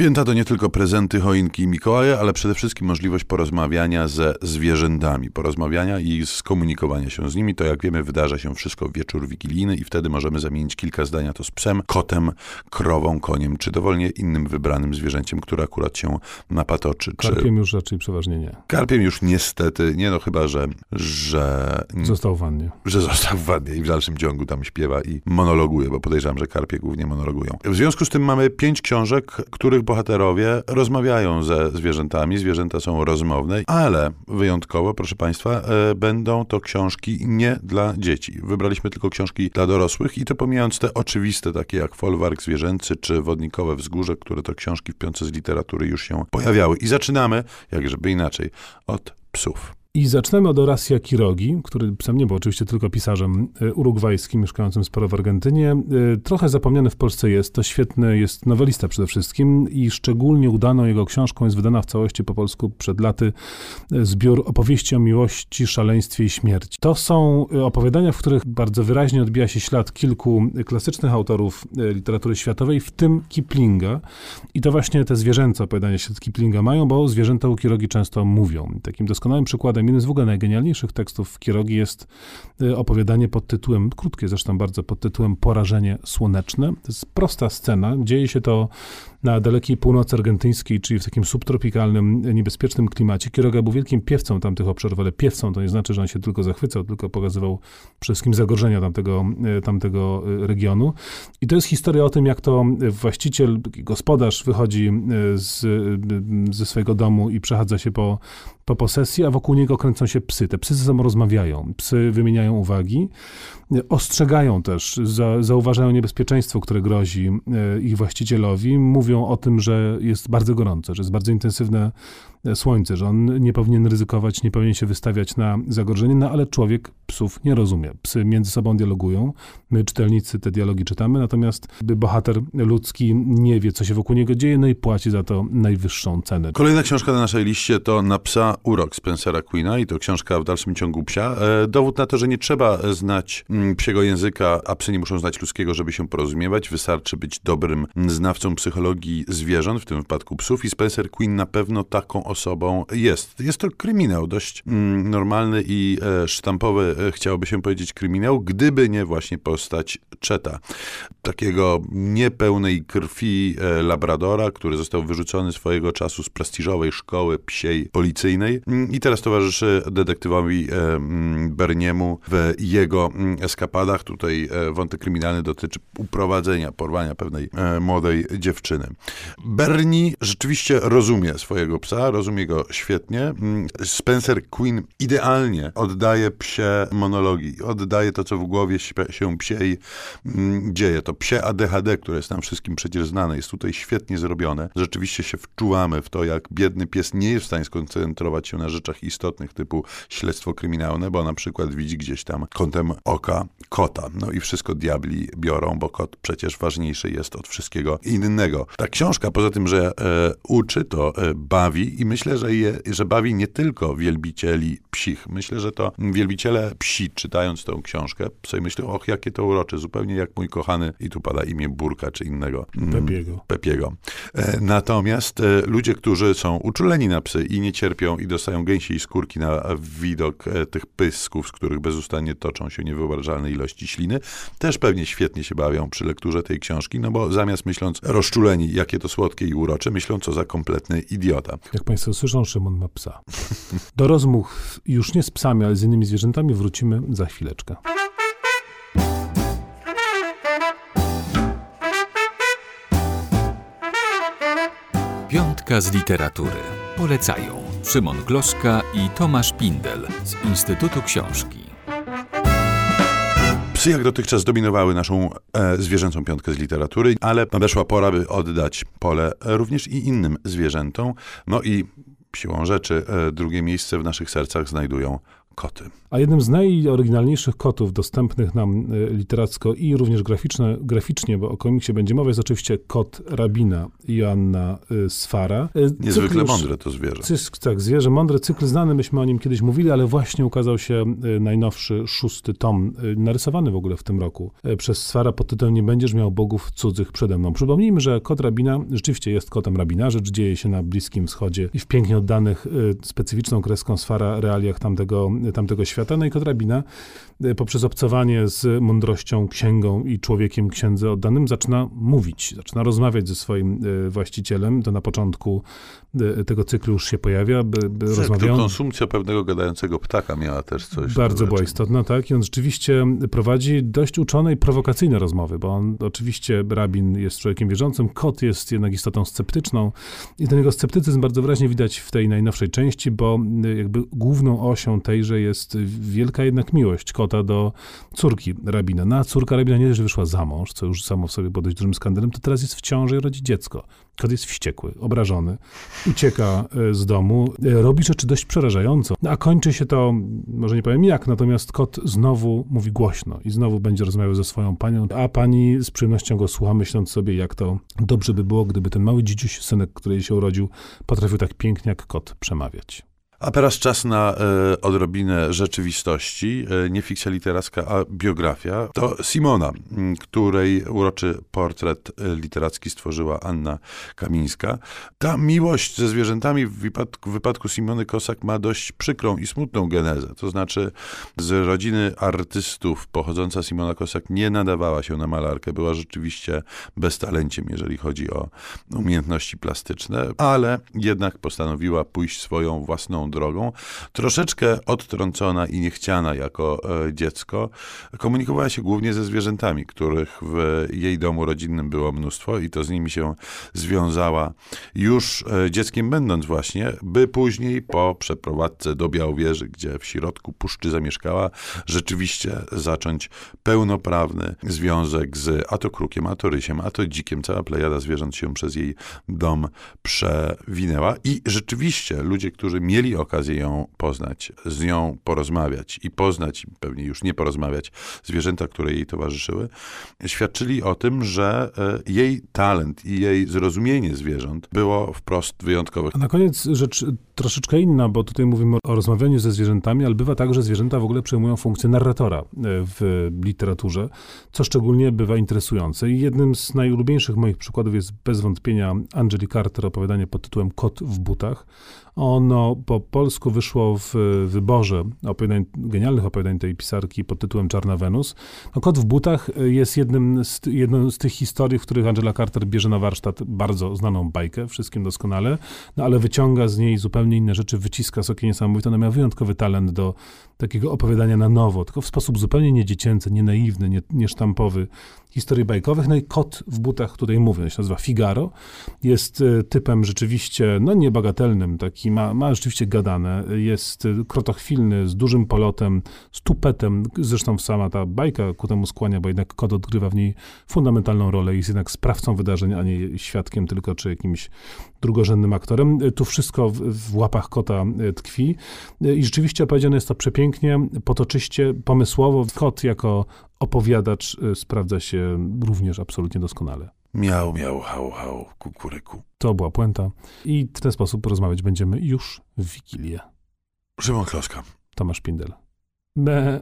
Święta to nie tylko prezenty, choinki i Mikołaje, ale przede wszystkim możliwość porozmawiania ze zwierzętami, porozmawiania i skomunikowania się z nimi. To jak wiemy wydarza się wszystko w wieczór wigilijny i wtedy możemy zamienić kilka zdania to z psem, kotem, krową, koniem, czy dowolnie innym wybranym zwierzęciem, które akurat się napatoczy. Czy... Karpiem już raczej przeważnie nie. Karpiem już niestety, nie no chyba, że... że... Został w wannie. Że został w wannie i w dalszym ciągu tam śpiewa i monologuje, bo podejrzewam, że karpie głównie monologują. W związku z tym mamy pięć książek, których bohaterowie rozmawiają ze zwierzętami. Zwierzęta są rozmowne, ale wyjątkowo, proszę Państwa, e, będą to książki nie dla dzieci. Wybraliśmy tylko książki dla dorosłych i to pomijając te oczywiste, takie jak Folwark Zwierzęcy czy Wodnikowe Wzgórze, które to książki w piące z literatury już się pojawiały. I zaczynamy, jakżeby inaczej, od psów. I zaczynamy od Horacia Kirogi, który psem nie był oczywiście tylko pisarzem e, urugwajskim, mieszkającym sporo w Argentynie. E, trochę zapomniany w Polsce jest, to świetny jest nowelista przede wszystkim i szczególnie udaną jego książką jest wydana w całości po polsku przed laty e, zbiór opowieści o miłości, szaleństwie i śmierci. To są opowiadania, w których bardzo wyraźnie odbija się ślad kilku klasycznych autorów literatury światowej, w tym Kiplinga. I to właśnie te zwierzęce opowiadania ślad Kiplinga mają, bo zwierzęta u Kirogi często mówią. Takim doskonałym przykładem przykładem, jednym z w ogóle najgenialniejszych tekstów Kierogi jest y, opowiadanie pod tytułem, krótkie zresztą bardzo, pod tytułem Porażenie słoneczne. To jest prosta scena, dzieje się to na dalekiej północy argentyńskiej, czyli w takim subtropikalnym, niebezpiecznym klimacie. Quiroga był wielkim piewcą tamtych obszarów, ale piewcą to nie znaczy, że on się tylko zachwycał, tylko pokazywał przede wszystkim zagrożenia tamtego, e, tamtego regionu. I to jest historia o tym, jak to właściciel, gospodarz wychodzi z, ze swojego domu i przechadza się po, po posesji, a wokół niego kręcą się psy. Te psy ze sobą rozmawiają, psy wymieniają uwagi, ostrzegają też, za, zauważają niebezpieczeństwo, które grozi ich właścicielowi, mówią o tym, że jest bardzo gorąco, że jest bardzo intensywne e, słońce, że on nie powinien ryzykować, nie powinien się wystawiać na zagrożenie, no ale człowiek psów nie rozumie. Psy między sobą dialogują, my czytelnicy te dialogi czytamy, natomiast bohater ludzki nie wie, co się wokół niego dzieje, no i płaci za to najwyższą cenę. Kolejna książka na naszej liście to Na psa urok Spencera Queena i to książka w dalszym ciągu psia. E, dowód na to, że nie trzeba znać mm, psiego języka, a psy nie muszą znać ludzkiego, żeby się porozumiewać. Wystarczy być dobrym znawcą psychologii zwierząt, w tym wypadku psów, i Spencer Quinn na pewno taką osobą jest. Jest to kryminał, dość mm, normalny i e, sztampowy, e, chciałoby się powiedzieć, kryminał, gdyby nie właśnie postać Czeta. Takiego niepełnej krwi e, labradora, który został wyrzucony swojego czasu z prestiżowej szkoły psiej policyjnej mm, i teraz towarzyszy detektywowi e, mm, Berniemu w jego mm, eskapadach. Tutaj e, wątek kryminalny dotyczy uprowadzenia, porwania pewnej e, młodej dziewczyny. Bernie rzeczywiście rozumie swojego psa, rozumie go świetnie. Mm, Spencer Quinn idealnie oddaje psie monologi, oddaje to, co w głowie się psiej mm, dzieje. To psie ADHD, które jest nam wszystkim przecież znane, jest tutaj świetnie zrobione. Rzeczywiście się wczuwamy w to, jak biedny pies nie jest w stanie skoncentrować się na rzeczach istotnych typu śledztwo kryminalne, bo na przykład widzi gdzieś tam kątem oka kota. No i wszystko diabli biorą, bo kot przecież ważniejszy jest od wszystkiego innego. Ta książka, poza tym, że e, uczy, to e, bawi i myślę, że, je, że bawi nie tylko wielbicieli psich. Myślę, że to wielbiciele psi, czytając tą książkę, sobie myślą, och, jakie to urocze, zupełnie jak mój kochany, i tu pada imię Burka czy innego. Mm, Pepiego. Pepiego. E, natomiast e, ludzie, którzy są uczuleni na psy i nie cierpią i dostają gęsiej skórki na widok e, tych pysków, z których bezustannie toczą się niewyobrażalne ilości śliny, też pewnie świetnie się bawią przy lekturze tej książki, no bo zamiast myśląc rozczuleni, jakie to słodkie i urocze, myślą, co za kompletny idiota. Jak Państwo słyszą, Szymon ma psa. Do rozmów już nie z psami, ale z innymi zwierzętami wrócimy za chwileczkę. Piątka z literatury. Polecają Szymon Gloszka i Tomasz Pindel z Instytutu Książki. Psy jak dotychczas dominowały naszą e, zwierzęcą piątkę z literatury, ale nadeszła pora, by oddać pole również i innym zwierzętom. No i siłą rzeczy e, drugie miejsce w naszych sercach znajdują koty. A jednym z najoryginalniejszych kotów dostępnych nam e, literacko i również graficzne, graficznie, bo o komiksie będzie mowa, jest oczywiście kot Rabina Joanna e, Sfara. E, Niezwykle już- mądre to zwierzę. Cysk, tak, zwierzę mądre, cykl znany, myśmy o nim kiedyś mówili, ale właśnie ukazał się najnowszy, szósty tom, narysowany w ogóle w tym roku, przez Sfara pod tytułem Nie będziesz miał bogów cudzych przede mną. Przypomnijmy, że kot Rabina rzeczywiście jest kotem Rabina, rzecz dzieje się na Bliskim Wschodzie i w pięknie oddanych specyficzną kreską Sfara realiach tamtego, tamtego świata. No i kot Rabina e, poprzez obcowanie z mądrością, księgą i człowiekiem księdze oddanym zaczyna mówić, zaczyna rozmawiać ze swoim e, właścicielem. To na początku e, tego cyklu już się pojawia, Tak, to rozmawiał. konsumpcja pewnego gadającego ptaka miała też coś. Bardzo była istotna, tak. I on rzeczywiście prowadzi dość uczone i prowokacyjne rozmowy, bo on oczywiście, rabin jest człowiekiem wierzącym, kot jest jednak istotą sceptyczną i ten jego sceptycyzm bardzo wyraźnie widać w tej najnowszej części, bo jakby główną osią tejże jest wielka jednak miłość kota do córki rabina. No a córka rabina nie że wyszła za mąż, co już samo w sobie było dość dużym skandalem, to teraz jest w ciąży i rodzi dziecko. Kot jest wściekły, obrażony, ucieka e, z domu, e, robi rzeczy dość przerażająco. No, a kończy się to, może nie powiem jak, natomiast kot znowu mówi głośno i znowu będzie rozmawiał ze swoją panią, a pani z przyjemnością go słucha, myśląc sobie, jak to dobrze by było, gdyby ten mały dzidziuś, synek, który się urodził, potrafił tak pięknie jak kot przemawiać. A teraz czas na e, odrobinę rzeczywistości. E, nie fikcja literacka, a biografia. To Simona, której uroczy portret e, literacki stworzyła Anna Kamińska. Ta miłość ze zwierzętami w wypadku, w wypadku Simony Kosak ma dość przykrą i smutną genezę. To znaczy z rodziny artystów pochodząca Simona Kosak nie nadawała się na malarkę. Była rzeczywiście beztalenciem, jeżeli chodzi o umiejętności plastyczne, ale jednak postanowiła pójść swoją własną drogą. Troszeczkę odtrącona i niechciana jako e, dziecko, komunikowała się głównie ze zwierzętami, których w jej domu rodzinnym było mnóstwo i to z nimi się związała już e, dzieckiem będąc właśnie, by później po przeprowadzce do Białowieży, gdzie w środku puszczy zamieszkała, rzeczywiście zacząć pełnoprawny związek z a to krukiem, a to rysiem, a to dzikiem. Cała plejada zwierząt się przez jej dom przewinęła i rzeczywiście ludzie, którzy mieli okazję ją poznać, z nią porozmawiać i poznać, pewnie już nie porozmawiać, zwierzęta, które jej towarzyszyły, świadczyli o tym, że e, jej talent i jej zrozumienie zwierząt było wprost wyjątkowe. A na koniec rzecz troszeczkę inna, bo tutaj mówimy o rozmawianiu ze zwierzętami, ale bywa tak, że zwierzęta w ogóle przejmują funkcję narratora e, w literaturze, co szczególnie bywa interesujące. I jednym z najulubieńszych moich przykładów jest bez wątpienia Angeli Carter, opowiadanie pod tytułem Kot w butach. Ono po polsku wyszło w wyborze opowiadań, genialnych opowiadań tej pisarki pod tytułem Czarna Wenus. No, Kot w butach jest jednym z, jedną z tych historii, w których Angela Carter bierze na warsztat bardzo znaną bajkę, wszystkim doskonale, no ale wyciąga z niej zupełnie inne rzeczy, wyciska soki niesamowite. Ona miała wyjątkowy talent do takiego opowiadania na nowo, tylko w sposób zupełnie niedziecięcy, nie naiwny, nie, niesztampowy historii bajkowych. No i Kot w butach, tutaj mówię, się nazywa Figaro, jest e, typem rzeczywiście, no niebagatelnym, taki ma, ma rzeczywiście gadane, jest e, krotochwilny, z dużym polotem, z tupetem, zresztą sama ta bajka ku temu skłania, bo jednak kot odgrywa w niej fundamentalną rolę, jest jednak sprawcą wydarzeń, a nie świadkiem tylko, czy jakimś drugorzędnym aktorem. E, Tu wszystko w, w łapach kota e, tkwi E, i rzeczywiście opowiedziane jest to przepięknie, potoczyście, pomysłowo. Kot jako opowiadacz e, sprawdza się również absolutnie doskonale. Miał, miał, hał, hał, kukuryku. To była puenta i w ten sposób rozmawiać będziemy już w Wigilię. Szymon Kloska. Tomasz Pindel. Be.